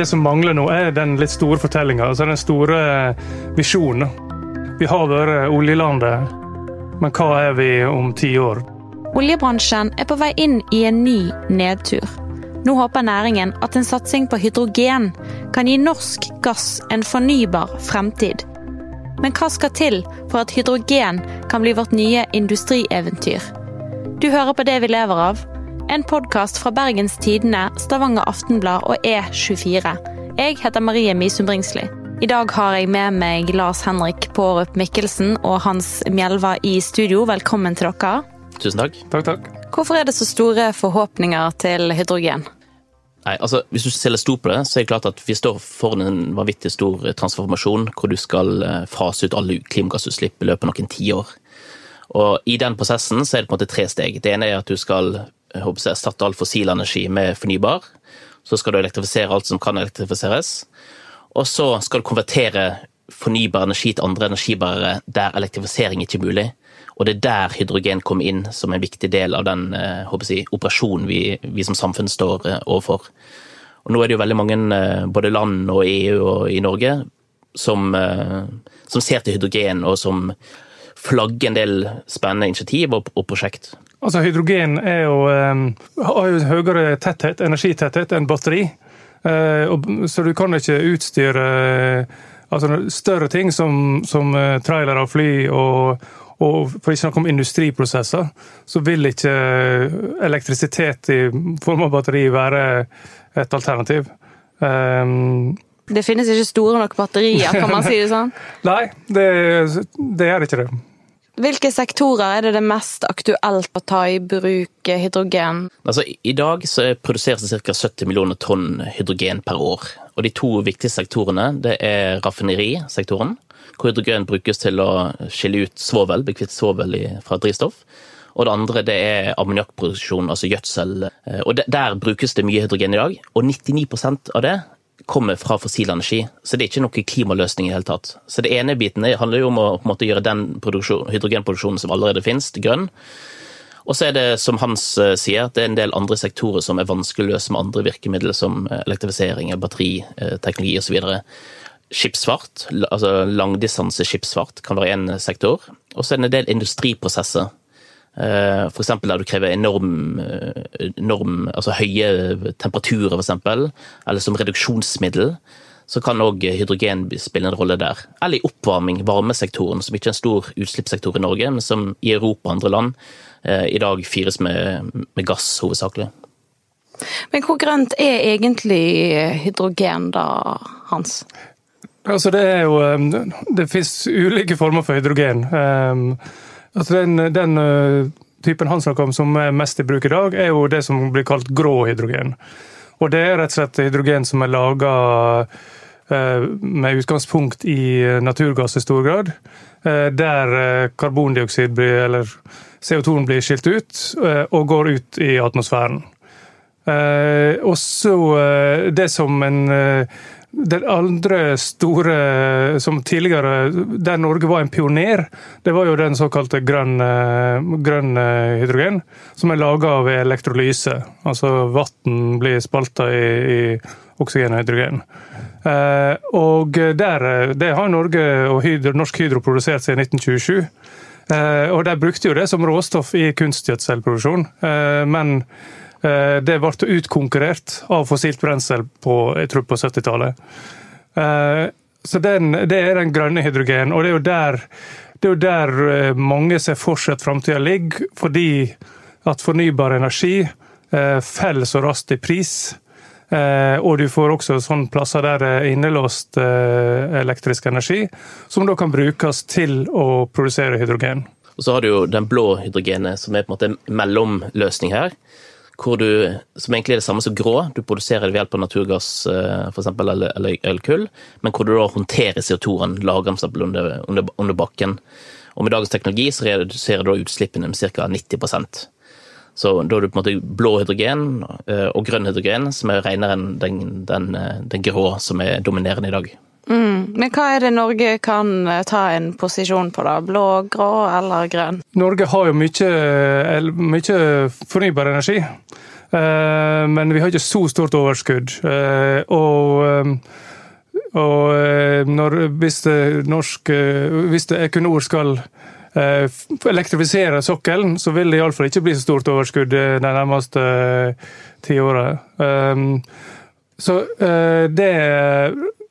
Det som mangler nå, er den litt store fortellinga, altså den store visjonen. Vi har vært oljelandet, men hva er vi om ti år? Oljebransjen er på vei inn i en ny nedtur. Nå håper næringen at en satsing på hydrogen kan gi norsk gass en fornybar fremtid. Men hva skal til for at hydrogen kan bli vårt nye industrieventyr? Du hører på Det vi lever av, en podkast fra Bergens Tidende, Stavanger Aftenblad og E24. Jeg heter Marie Misum Bringsli. I dag har jeg med meg Lars Henrik Pårup Mikkelsen og Hans Mjelva i studio. Velkommen til dere. Tusen takk. Takk, takk. Hvorfor er det så store forhåpninger til hydrogen? Nei, altså, Hvis du ser litt stort på det, så er det klart at vi står foran en vanvittig stor transformasjon, hvor du skal eh, fase ut alle klimagassutslipp i løpet av noen tiår. Og I den prosessen så er det på en måte tre steg. Det ene er at du skal jeg håper jeg, erstatte all fossil energi med fornybar. Så skal du elektrifisere alt som kan elektrifiseres. Og så skal du konvertere fornybar energi til andre energibærere der elektrifisering ikke er mulig. Og det er der hydrogen kommer inn som en viktig del av den eh, jeg, operasjonen vi, vi, som samfunn står eh, overfor. Og nå er det jo veldig mange, eh, både land og EU og i Norge, som, som ser til hydrogen og som flagger en del spennende initiativ og, og prosjekt. Altså, Hydrogen er jo, har jo høyere tetthet, energitetthet enn batteri. Så du kan ikke utstyre altså, større ting som, som trailere og fly og, og for ikke snakke om industriprosesser, så vil ikke elektrisitet i form av batteri være et alternativ. Um, det finnes ikke store nok batterier, kan man si det sånn? Nei, det, det er ikke det. Hvilke sektorer er det det mest aktuelt å ta i bruk hydrogen? Altså, I dag så produseres det ca. 70 millioner tonn hydrogen per år. Og De to viktigste sektorene det er raffinerisektoren, hvor hydrogen brukes til å skille ut svovel, bli kvitt svovel fra drivstoff. Og det andre det er ammoniakkproduksjon, altså gjødsel. Og Der brukes det mye hydrogen i dag, og 99% av det kommer fra fossil energi. Så det er ikke noe klimaløsning i det hele tatt. Så det ene biten handler jo om å måte, gjøre den hydrogenproduksjonen som allerede finnes, grønn. Og så er det, som Hans sier, at det er en del andre sektorer som er vanskelig å løse med andre virkemidler, som elektrifisering, batteriteknologi uh, osv. Skipsfart, altså langdistanseskipsfart, kan være én sektor. Og så er det en del industriprosesser Eh, F.eks. der du krever enorm, eh, enorm altså høye temperaturer, f.eks., eller som reduksjonsmiddel, så kan òg hydrogen spille en rolle der. Eller i oppvarming, varmesektoren, som ikke er en stor utslippssektor i Norge, men som i Europa og andre land eh, i dag fyres med, med gass hovedsakelig. Men hvor grønt er egentlig hydrogen da, Hans? Altså det er jo Det fins ulike former for hydrogen. Altså den, den uh, typen han snakker om som er mest i bruk i dag, er jo det som blir kalt grå hydrogen. Og det er rett og slett hydrogen som er laga med utgangspunkt i naturgass i stor grad. Der karbondioksid blir, eller CO2 blir skilt ut og går ut i atmosfæren. Og så det som en den andre store som tidligere Der Norge var en pioner, det var jo den såkalte grønn, eh, grønn eh, hydrogen. Som er laga av elektrolyse. Altså vann blir spalta i, i oksygen og hydrogen. Eh, og der, det har Norge og Hydro, Norsk Hydro produsert siden 1927. Og de brukte jo det som råstoff i kunstgjødselproduksjon. Men det ble utkonkurrert av fossilt brensel på, på 70-tallet. Eh, så den, Det er den grønne hydrogen, og det er jo der, er jo der eh, mange ser for seg at framtida ligger. Fordi at fornybar energi faller så raskt i pris. Og du får også sånne plasser der det er innelåst elektrisk energi, som da kan brukes til å produsere hydrogen. Og så har du jo den blå hydrogenet, som er på en måte en mellomløsning her hvor du, som egentlig er det samme som grå, du produserer det ved hjelp av naturgass eh, for eksempel, eller, eller, eller men hvor du da håndterer CO2-en, lager den under, under, under, bakken. Og Med dagens teknologi så reduserer du utslippene med ca. 90% Så da har du på en måte blå hydrogen eh, og grønn hydrogen, som er renere enn den, den, eh, den grå som er dominerende i dag. Mm. Men hva er det Norge kan eh, ta en posisjon på, da? Blå, grå eller grønn? Norge har jo mye, mye fornybar energi. Eh, men vi har ikke så stort overskudd. Eh, og, og når, hvis, norsk, hvis Equinor skal elektrifisere sokkelen, så vil det iallfall ikke bli så stort overskudd de nærmeste ti åra. Så det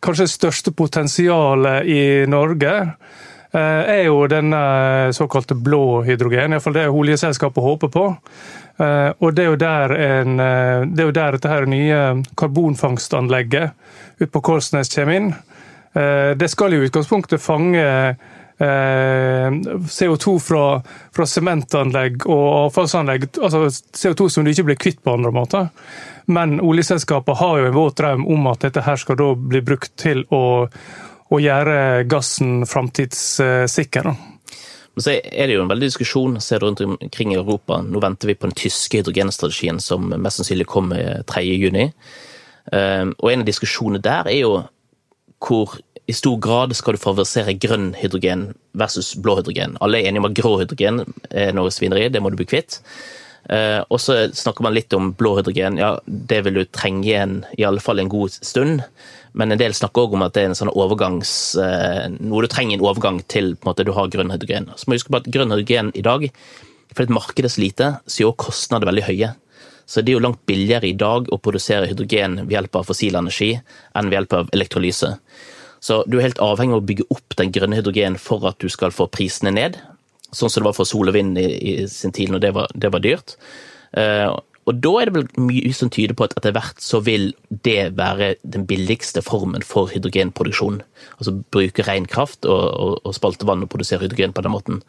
kanskje største potensialet i Norge eh, er jo denne såkalte blå hydrogen. Iallfall det oljeselskapet håper på. Eh, og det er jo der, en, eh, det er jo der dette her nye karbonfangstanlegget ute på Korsnes kommer inn. Det skal i utgangspunktet fange CO2 fra, sementanlegg og avfallsanlegg, altså CO2 som du ikke blir kvitt på andre måter. Men oljeselskapene har jo en våt drøm om at dette her skal da bli brukt til å, å gjøre gassen framtidssikker. Men så er det jo en veldig diskusjon ser rundt omkring i Europa. Nå venter vi på den tyske hydrogenstrategien som mest sannsynlig kommer 3.6. juni. og en av diskusjonene der er jo hvor i stor grad skal du favorisere grønn hydrogen versus blå hydrogen. Alle er enige om at grå hydrogen er noe svineri, det må du bli kvitt. Uh, og så snakker man litt om blå hydrogen. Ja, det vil du trenge igjen i alle fall en god stund. Men en del snakker òg om at det er en sånn overgangs, Eh, noe du trenger en overgang til på en måte du har grønn hydrogen. Så må du huske på at grønn hydrogen i dag, fordi markedet er så lite, så er kostnadene veldig høye. Så det er jo langt billigere i dag å produsere hydrogen ved hjelp av fossil energi enn ved hjelp av elektrolyse. Så du er helt avhengig av å bygge opp den grønne hydrogen for at du skal få prisene ned. Sånn som det var for sol og vind i, i sin tid, når det var, det var dyrt. Uh, og da er det vel mye som tyder på at etter hvert så vil det være den billigste formen for hydrogenproduksjon. Altså bruke ren kraft og, og, og spalte vann og produsere hydrogen på den måten.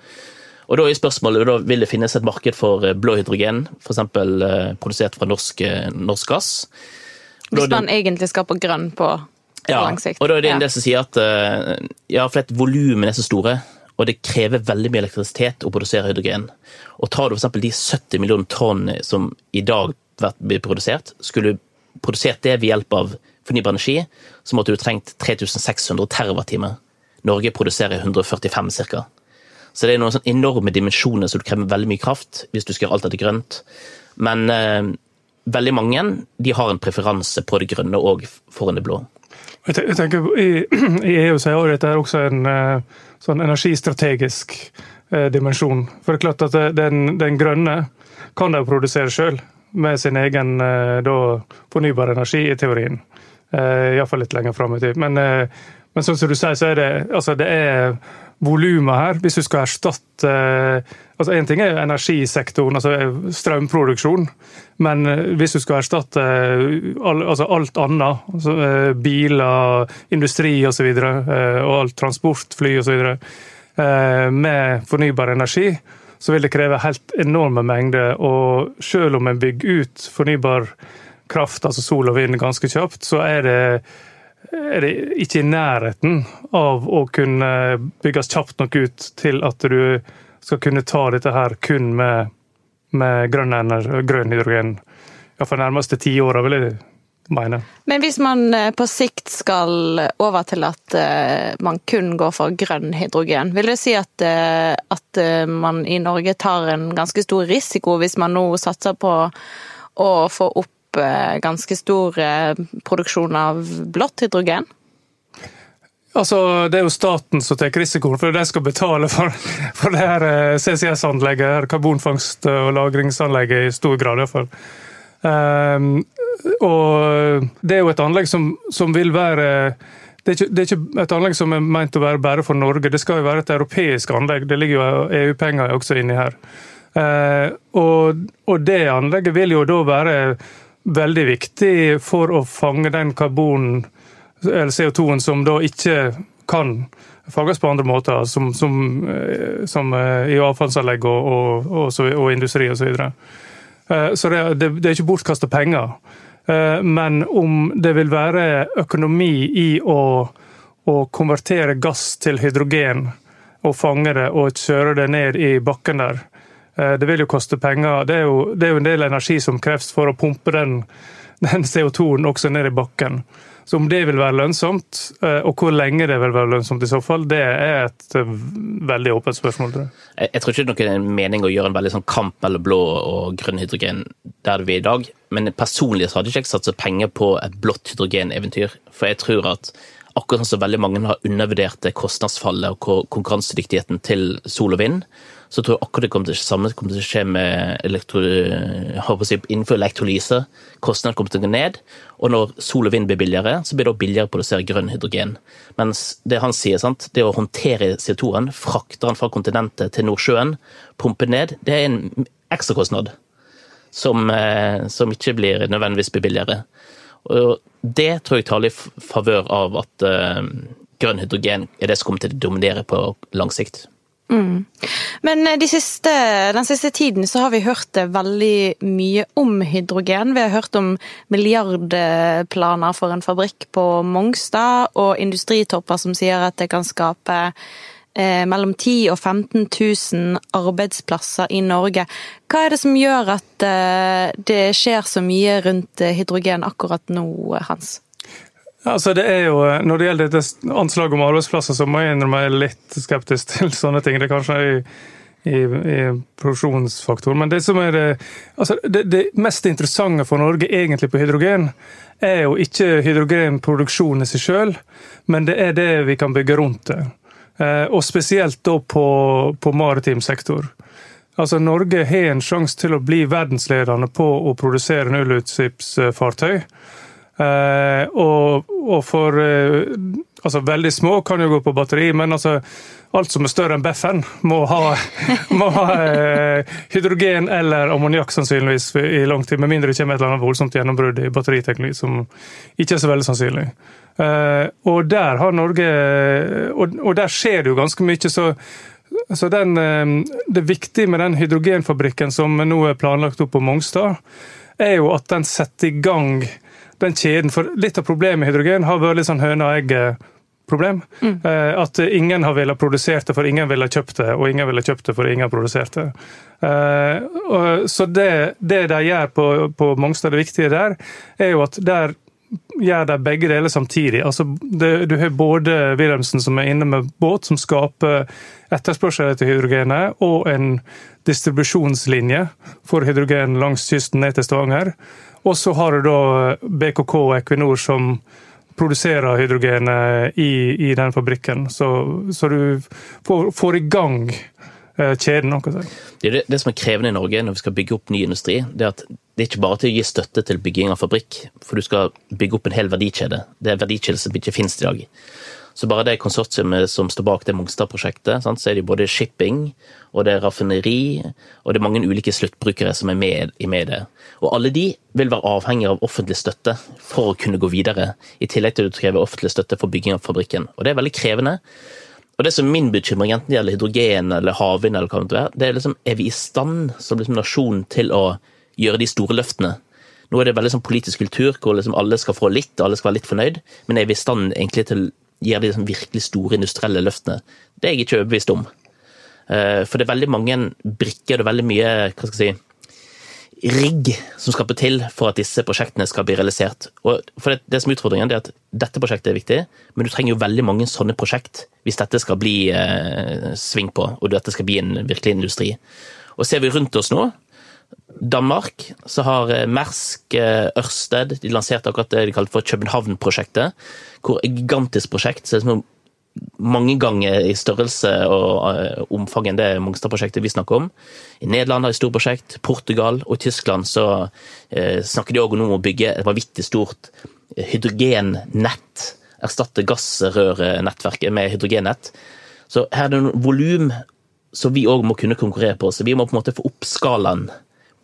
Og da er spørsmålet, da Vil det finnes et marked for eh, blå hydrogen, f.eks. Uh, produsert fra norsk, norsk gass? Hvis man det, egentlig skal på grønn på, på ja, lang sikt. Og da er det en del som sier at ja, for volumene er så store og det krever veldig mye elektrisitet å produsere hydrogen. Og tar du f.eks. de 70 millioner tonn som i dag blir produsert, skulle du produsert det ved hjelp av fornybar energi, så måtte du trengt 3600 TWh. Norge produserer 145 ca. Så det er noen sånne enorme dimensjoner, så du krever veldig mye kraft hvis du skal gjøre alt dette grønt. Men eh, veldig mange de har en preferanse på det grønne og foran det blå. Jeg tenker I, EU så er dette også en sånn energistrategisk eh, dimensjon. For det er klart at den, den grønne kan de produsere sjøl, med sin egen eh, da, fornybar energi, i teorien. Eh, Iallfall litt lenger fram i tid. Men, eh, men sånn som du sier, så er det, altså det er volumet her. Hvis du skal erstatte altså Én ting er energisektoren, altså strømproduksjon. Men hvis du skal erstatte altså alt annet, altså biler, industri osv., og, så og alt transport, fly osv., med fornybar energi, så vil det kreve helt enorme mengder. Og selv om en bygger ut fornybar kraft, altså sol og vind, ganske kjapt, så er det er det ikke i nærheten av å kunne bygges kjapt nok ut til at du skal kunne ta dette her kun med, med grønn, grønn hydrogen. Iallfall nærmeste ti åra, vil jeg mene. Men hvis man eh, på sikt skal over til at eh, man kun går for grønn hydrogen, vil det si at, eh, at man i Norge tar en ganske stor risiko hvis man nå satser på å få opp ganske stor produksjon av blått hydrogen? Altså, Det er jo staten som tar risikoen, for de skal betale for, for det her CCS-anlegget, karbonfangst- og lagringsanlegget, i stor grad. i hvert fall. Um, og det er jo et anlegg som, som vil være det er, ikke, det er, ikke, et anlegg som er ment å være bare for Norge, det skal jo være et europeisk anlegg. Det ligger jo EU-penger også inni her. Uh, og, og, det anlegget vil jo da være veldig viktig for å fange den karbonen, eller CO2-en, som da ikke kan fanges på andre måter, som, som, eh, som eh, i avfallsanlegg og, og, og, og industri osv. Så, videre. så det, det, det er ikke bortkasta penger. Eh, men om det vil være økonomi i å, å, konvertere gass til hydrogen, og fange det og kjøre det ned i bakken der, eh, det vil jo koste penger. Det er jo, det er jo en del energi som kreves for å pumpe den, den CO2-en også ned i bakken. Så om det vil være lønnsomt, eh, og hvor lenge det vil være lønnsomt i så fall, det er et eh, veldig åpent spørsmål. tror Jeg Jeg tror ikke det er noen mening å gjøre en veldig sånn kamp mellom blå og grønn hydrogen der vi er i dag. Men personlig så hadde ikke jeg satset penger på et blått hydrogeneventyr. For jeg tror at akkurat sånn som veldig mange har undervurdert kostnadsfallet og konkurransedyktigheten til sol og vind, så tror jeg akkurat det kommer til, samme kommer til å skje med elektro, si, innenfor elektrolyse. Kostnadene kommer til å gå ned, og når sol og vind blir billigere, så blir det også billigere å produsere grønn hydrogen. Mens det han sier, sant, det å håndtere CO2-en, frakte den fra kontinentet til Nordsjøen, pumpe ned, det er en ekstrakostnad som, eh, som ikke blir nødvendigvis blir billigere. Og det tror jeg taler i favør av at uh, grønn hydrogen er det som kommer til å dominere på lang sikt. Mm. Men eh, de siste, den siste tiden så har vi hørt veldig mye om hydrogen. Vi har hørt om milliardplaner for en fabrikk på Mongstad, og industritopper som sier at det kan skape eh, mellom 10 og 15 000 arbeidsplasser i Norge. Hva er det som gjør at eh, det skjer så mye rundt eh, hydrogen akkurat nå, Hans? Altså det er jo, Når det gjelder dette anslaget om arbeidsplasser, så må jeg innrømme jeg er litt skeptisk til sånne ting. Det er kanskje i, i, i produksjonsfaktor. Men det som er det, altså det, det, mest interessante for Norge egentlig på hydrogen, er jo ikke hydrogenproduksjonen i seg sjøl, men det er det vi kan bygge rundt det. Eh, og spesielt da på, på maritim sektor. Altså Norge har en sjanse til å bli verdensledende på å produsere nullutslippsfartøy. Uh, og, og, for uh, altså Veldig små kan jo gå på batteri, men altså alt som er større enn Beffen, må ha, må ha uh, hydrogen eller ammoniakk sannsynligvis i lang tid. Med mindre det kommer et eller annet voldsomt gjennombrudd i batteriteknologi, som ikke er så veldig sannsynlig. og der har Norge og, der skjer det jo ganske mye. så så den, Det viktige med den hydrogenfabrikken som nå er planlagt opp på Mongstad, er jo at den setter i gang den kjeden. For litt av problemet med hydrogen har vært litt sånn høne og egg-problem. Mm. Eh, at ingen har villet produsert det, for ingen ville kjøpt det, og ingen ville kjøpt det, for ingen har produsert det. Eh, så det, det de gjør på, på Mongstad, det viktige der, er jo at der gjør de begge deler samtidig. Altså, det, du har både Wilhelmsen som er inne med båt, som skaper etterspørsel etter hydrogenet, og en distribusjonslinje for hydrogen langs kysten ned til Stavanger. Og så har du da BKK og Equinor som produserer hydrogenet i, i den fabrikken. Så, så du får, får, i gang eh, kjeden. Noe. Det, det, som er krevende i Norge når vi skal bygge opp ny industri, det er at det er ikke bare til å gi støtte til bygging av fabrikk, for du skal bygge opp en hel verdikjede. Det er verdikjede som ikke finnes i dag. Så bare det konsortiet som står bak det Mongstad-prosjektet, så er det både shipping, og det er raffineri, og det er mange ulike sluttbrukere som er med i det. Og alle de vil være avhengig av offentlig støtte for å kunne gå videre, i tillegg til å kreve offentlig støtte for bygging av fabrikken. Og det er veldig krevende. Og det som er min bekymring, enten det gjelder hydrogen eller havvind, eller hva det er, det er liksom er vi i stand som liksom nasjon til å gjøre de store løftene? Nå er det veldig sånn politisk kultur hvor liksom alle skal få litt, og alle skal være litt fornøyd, men er vi i stand egentlig til gjøre de liksom virkelig store industrielle løftene? Det er jeg ikke overbevist om. Eh, for det er veldig mange brikker, er veldig mye hva skal jeg si, rigg som skal til for at disse prosjektene skal bli realisert. Og for det, det som er utfordringen, er at dette prosjektet er viktig, men du trenger jo veldig mange sånne prosjekt hvis dette skal bli eh, sving på, og dette skal bli en virkelig industri. Og ser vi rundt oss nå, Danmark, så har eh, Mersk, eh, Ørsted de lanserte akkurat det de kalte for København-prosjektet. hvor Et gigantisk prosjekt. så det er som mange ganger i størrelse og uh, omfang enn det Mongstad-prosjektet vi snakker om. I Nederland har de stort prosjekt, Portugal og Tyskland så snakker de òg om å bygge et vanvittig stort hydrogennett. Erstatte gassrørnettverket med hydrogennett. Så her er det noen volum som vi òg må kunne konkurrere på. Så vi må på en måte få opp skalaen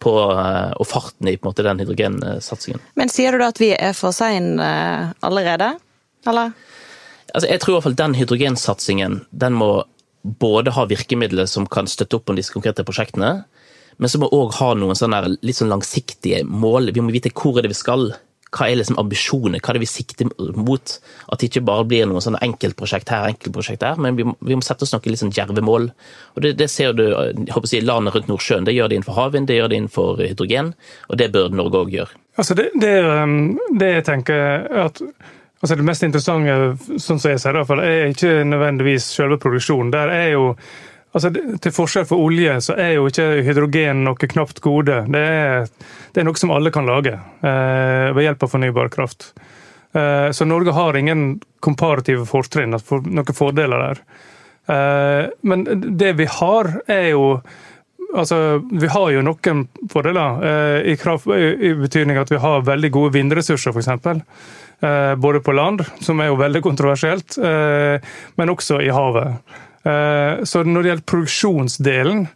på, uh, og farten i måte den hydrogensatsingen. Men sier du da at vi er for seine allerede, eller? Altså, jeg tror i hvert fall den hydrogensatsingen den må både ha virkemidler som kan støtte opp om disse konkrete prosjektene, men så må òg ha noen sånne litt sånn langsiktige mål. Vi må vite hvor er det vi skal. Hva er liksom ambisjoner, hva er det vi sikter mot? At det ikke bare blir noe sånn enkeltprosjekt her, enkeltprosjekt der, men vi må, vi må sette oss noen litt sånn djerve mål. Og det, det, ser du jeg håper å si, landet rundt Nordsjøen. Det gjør det innenfor havvind, det gjør det innenfor hydrogen, og det bør Norge òg gjøre. Altså det, det, um, det jeg tenker at Altså Det mest interessante sånn som jeg ser det, er ikke nødvendigvis selve produksjonen. Der er jo, altså Til forskjell for olje så er jo ikke hydrogen noe knapt gode. Det er, det er noe som alle kan lage eh, ved hjelp av fornybar kraft. Eh, så Norge har ingen komparative fortrinn, noen fordeler der. Eh, men det vi har, er jo Altså, vi har jo noen fordeler, eh, i, kraft, i betydning at vi har veldig gode vindressurser, f.eks. Eh, både på land, som er jo veldig kontroversielt, eh, men også i havet. Eh, så når det gjelder produksjonsdelen,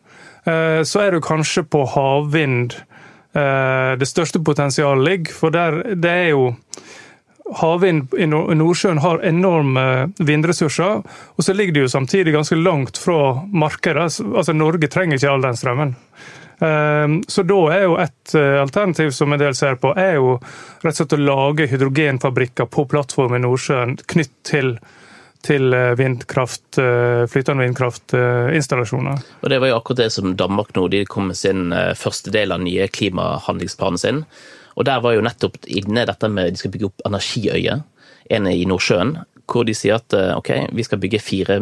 så er det kanskje på havvind det største potensialet ligger. For der, det er jo Havvind i Nordsjøen har enorme vindressurser, og så ligger det jo samtidig ganske langt fra markedet. Altså Norge trenger ikke all den strømmen. Så da er jo et eh, alternativ som en del ser på, er jo rett og slett å lage hydrogenfabrikker på plattform i Nordsjøen knytt til til eh, vindkraft, eh, flytende vindkraftinstallasjoner. Og Det var jo akkurat det som Danmark nå de kom med sin første del av nye klimahandlingsplanen sin. Og Der var jo nettopp inne dette med de skal bygge opp energiøyer, en i Nordsjøen hvor de sier at eh, ok, vi skal bygge 4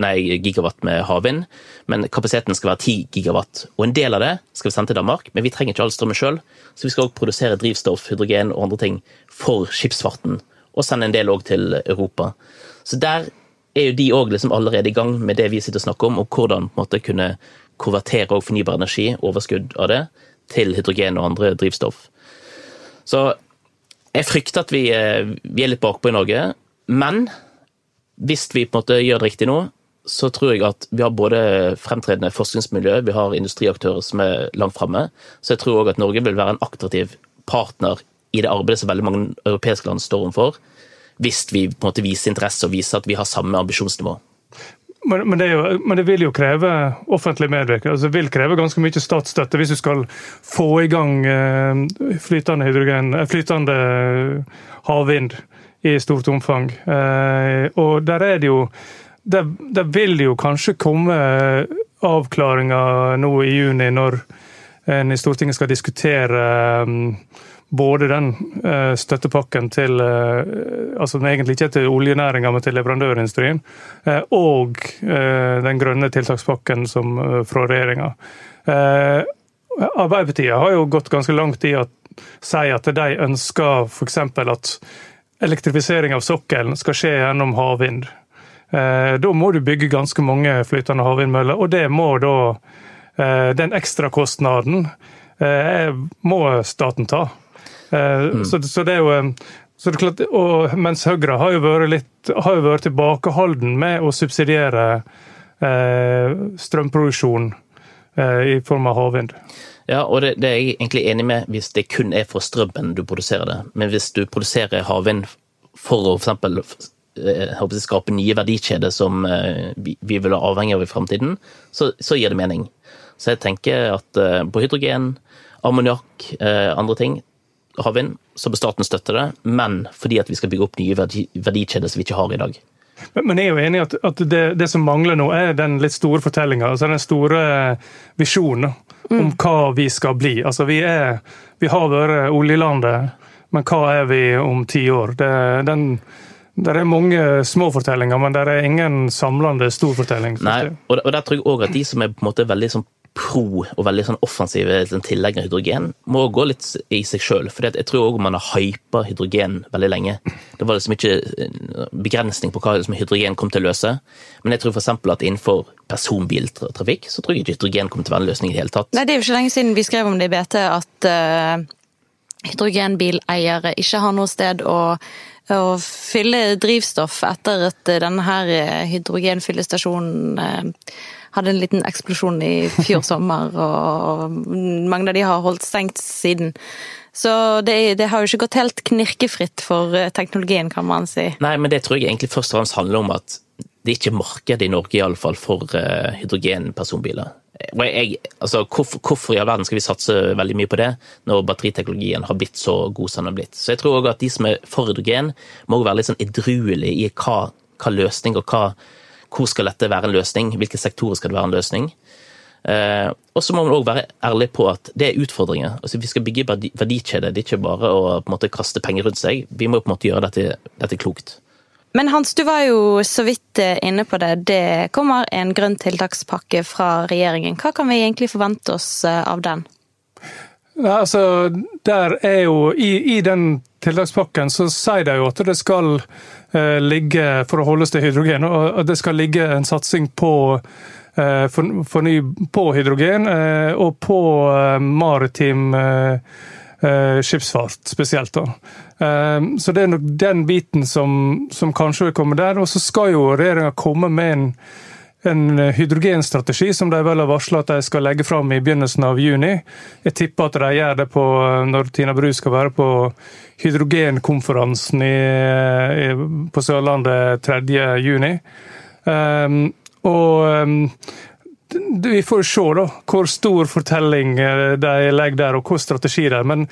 nei, gigawatt med havvind, men kapasiteten skal være 10 gigawatt. Og en del av det skal vi sende til Danmark, men vi trenger ikke all strømmen sjøl. Så vi skal også produsere drivstoff, hydrogen og andre ting for skipsfarten, og sende en del òg til Europa. Så der er jo de òg liksom allerede i gang med det vi sitter og snakker om, og hvordan måte kunne konvertere fornybar energi, overskudd av det, til hydrogen og andre drivstoff. Så jeg frykter at vi, eh, vi er litt bakpå i Norge, men hvis vi på en måte gjør det riktig nå, så tror jeg at vi har både fremtredende forskningsmiljø, vi har industriaktører som er langt framme. Så jeg tror òg at Norge vil være en attraktiv partner i det arbeidet som veldig mange europeiske land står overfor, hvis vi på en måte viser interesse og viser at vi har samme ambisjonsnivå. Men, men, det jo, men, det vil jo kreve offentlig medvirkning. Altså det vil kreve ganske mye statsstøtte hvis du skal få i gang eh, flytende, hydrogen, eh, flytende havvind i stort omfang. Eh, og der er det jo der, der vil jo kanskje komme avklaringer nå i juni, når en i Stortinget skal diskutere både den uh, støttepakken til uh, altså egentlig ikke til oljenæringa, men til leverandørindustrien, uh, og den grønne tiltakspakken som, fra regjeringa. Arbeiderpartiet har jo gått ganske langt i å si at de ønsker f.eks. at elektrifisering av sokkelen skal skje gjennom havvind. Da må du bygge ganske mange flytende havvindmøller, og det må da Den ekstrakostnaden må staten ta. Mm. Så, så, det er jo eh, så det er klart, og, Mens Høyre har jo vært, litt, har jo vært tilbakeholden med å subsidiere eh, strømproduksjon eh, i form av havvind. Ja, og det, det, er jeg egentlig enig med hvis det kun er for strømmen du produserer det. Men hvis du produserer havvind for å f.eks. eksempel håper, skape nye verdikjeder som vi, vi vil være avhengig av i framtiden, så, så, gir det mening. Så jeg tenker at på hydrogen, ammoniakk, andre ting, havvind, så bør staten støtte det, men fordi at vi skal bygge opp nye verdikjeder som vi ikke har i dag. Men jeg er jo enig i at, at det, det, som mangler nå, er den litt store fortellinga. Altså den store visjonen mm. om hva vi skal bli. Altså vi, er, vi har vært oljelandet, men hva er vi om ti år? Det, den, det er mange små fortellinger, men det er ingen samlende storfortelling. Nei, og der, og der tror jeg òg at de som er på en måte veldig sånn pro og veldig sånn offensive tillegg av hydrogen, må gå litt i seg sjøl. For jeg tror òg man har hypa hydrogen veldig lenge. Det var liksom ikke eh, begrensning på hva liksom hydrogen kom til å løse. Men jeg tror f.eks. at innenfor personbiltrafikk så tror jeg ikke hydrogen kommer til å være en løsning i det hele tatt. Nei, Det er jo ikke lenge siden vi skrev om det i BT at uh, hydrogenbileiere ikke har noe sted å å fylle drivstoff etter at denne her hydrogenfyllestasjonen hadde en liten eksplosjon i fjor sommer, og mange av de har holdt stengt siden. Så det, det, har jo ikke gått helt knirkefritt for eh, teknologien, kan man si. Nei, men det tror jeg egentlig først og fremst handler om at det ikke er marked i Norge i alle fall for uh, hydrogenpersonbiler. Altså, hvorfor, hvorfor, i all verden skal vi satse veldig mye på det, når batteriteknologien har blitt så god som den har blitt? Så jeg tror også at de som er for hydrogen, må være litt sånn edruelige i hva, hva løsning og hva hvor skal dette være en løsning? Hvilke sektorer skal det være en løsning? Eh, og så må man òg være ærlig på at det er utfordringer. Altså, vi skal bygge verdikjeder. Det er ikke bare å på en måte, kaste penger rundt seg. Vi må på en måte gjøre dette, dette klokt. Men Hans, du var jo så vidt eh, inne på det. Det kommer en grønn tiltakspakke fra regjeringen. Hva kan vi egentlig forvente oss eh, av den? Nei, altså, der er jo, i, i den tiltakspakken så sier de jo at det skal ligge, for å holdes til hydrogen, og det skal ligge en satsing på for forny på hydrogen eh, og på maritim skipsfart spesielt. da. Så det er nok den biten som, som kanskje vil komme der. Og så skal jo regjeringa komme med en en hydrogenstrategi som de vel har varsla at de skal legge fram i begynnelsen av juni. Jeg tipper at de gjør det på, når Tina Bru skal være på hydrogenkonferansen i, i, på Sørlandet 3. juni. Um, og um, vi får se da, hvor stor fortelling eh, de legger der, og hvor strategi det er. Men,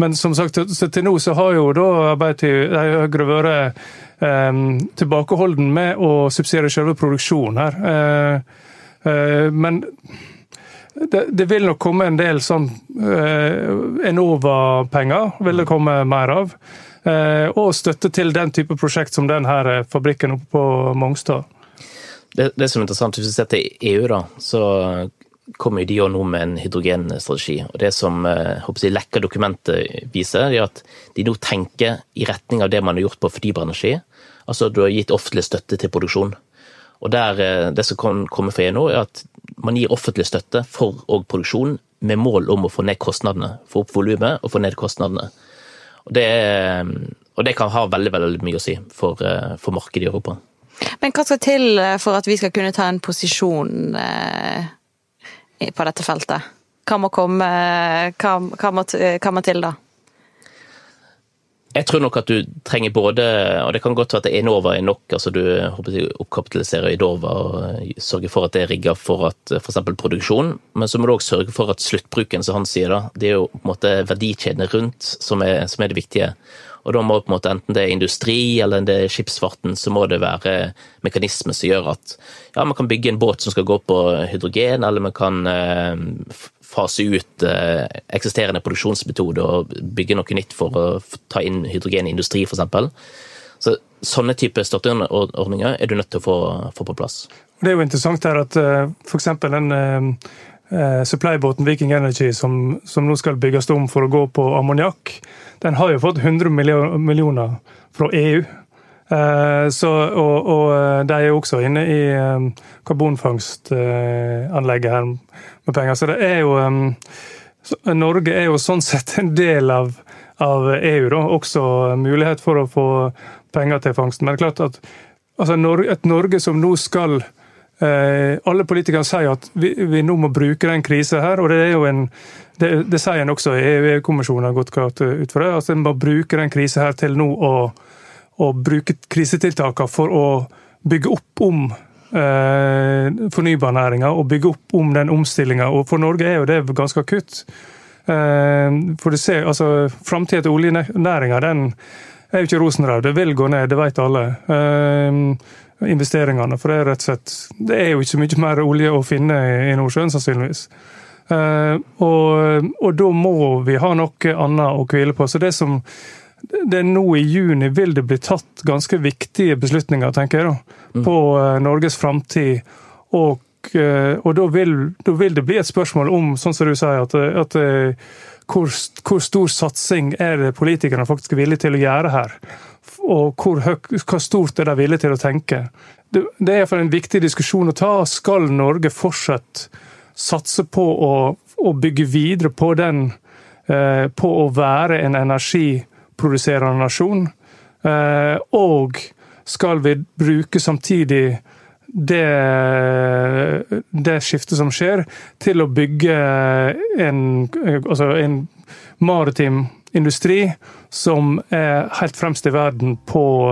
men som sagt, til nå så har jo da Arbeiderpartiet Høyre vært tilbakeholden med å subsidiere selve produksjonen her. Eh, eh, men det, det, vil nok komme en del sånn eh, Enova-penger, vil det komme mer av. Og støtte til den type prosjekt som denne fabrikken oppe på Mongstad. Det, det som er interessant, hvis vi ser til EU, da, så kommer de nå med en hydrogenstrategi. og Det som håper jeg, lekker dokumentet viser, er at de nå tenker i retning av det man har gjort på fornybar energi. Altså du har gitt offentlig støtte til produksjon. Og der, eh, Det som kan komme fra EU nå, er at man gir offentlig støtte for og produksjon med mål om å få ned kostnadene. Få opp volumet og få ned kostnadene. Og det, og det, kan ha veldig veldig mye å si for, eh, for, markedet i Europa. Men hva skal til eh, for at vi skal kunne ta en posisjon på dette feltet? Hva må, komme, hva, hva må, hva må til da? Jeg tror nok at du trenger både og Det kan godt være at Enova er nok. altså Du oppkapitaliserer Enova og sørger for at det er rigga for at f.eks. produksjon. Men så må du òg sørge for at sluttbruken, som han sier, da, det er jo på en måte verdikjedene rundt som er, som er, det viktige. Og da må på en måte enten det er industri eller det er skipsfarten, så må det være mekanismer som gjør at ja, man kan bygge en båt som skal gå på hydrogen, eller man kan eh, fase ut eh, eksisterende produksjonsmetode og bygge noe nytt for å ta inn hydrogen i industri, f.eks. Så sånne type støtteordninger er du nødt til å få, få, på plass. Det er jo interessant her at uh, eh, f.eks. den uh, supply-båten Viking Energy som, som, nå skal bygges om for å gå på ammoniakk, den har jo fått 100 millioner fra EU. Eh, så, og, og, eh, de er jo også inne i um, karbonfangstanlegget her med penger. Så det er jo Norge er jo sånn sett en del av, av, EU, da. Også mulighet for å få penger til fangsten. Men det er klart at altså, et Norge som nå skal eh, Alle politikere sier at vi, vi, nå må bruke den krisa her, og det er jo en det, det sier en også, EU-kommisjonen har gått klart ut for det. at En må bruke den krisa her til nå å å bruke krisetiltakene for å bygge opp om eh, fornybarnæringa og bygge opp om den omstillinga. Og for Norge er jo det ganske akutt. Eh, for du ser, altså, Framtida til oljenæringa den er jo ikke rosenrød. Det vil gå ned, det vet alle. Eh, investeringene. For det er rett og slett Det er jo ikke så mye mer olje å finne i Nordsjøen, sannsynligvis. Og, og, da må vi ha noe annet å hvile på. Så det som det er nå i juni vil det bli tatt ganske viktige beslutninger, tenker jeg, da, mm. på uh, Norges framtid. Og, uh, og da, vil, da, vil, det bli et spørsmål om, sånn som du sier, at, at hvor, hvor, stor satsing er det politikerne faktisk er villige til å gjøre her? Og hvor, hvor stort er de villige til å tenke? Det, det er iallfall en viktig diskusjon å ta. Skal Norge fortsatt satse på å, å bygge videre på den eh, På å være en energiproduserende nasjon? Eh, og skal vi bruke samtidig det, det skiftet som skjer, til å bygge en, altså en maritim industri som er helt fremst i verden på,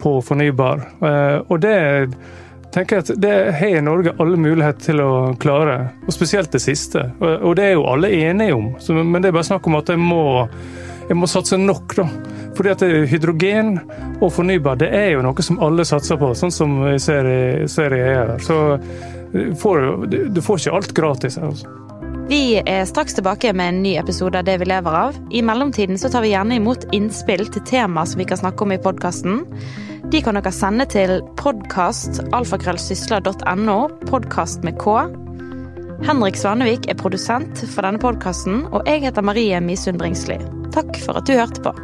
på fornybar. Eh, og det tenker jeg at det har Norge alle muligheter til å klare, og spesielt det siste. Og det er jo alle enige om, men det er bare snakk om at det må, jeg må satse nok, da. Fordi at hydrogen og fornybar det er jo noe som alle satser på, sånn som vi ser i, ser. Så du får, du får ikke alt gratis. altså. Vi er straks tilbake med en ny episode av Det vi lever av. I mellomtiden så tar vi gjerne imot innspill til tema som vi kan snakke om i podkasten. De kan dere sende til podkastalfakrøllsysla.no, podkast med K. Henrik Svanevik er produsent for denne podkasten, og jeg heter Marie Misund Bringsli. Takk for at du hørte på.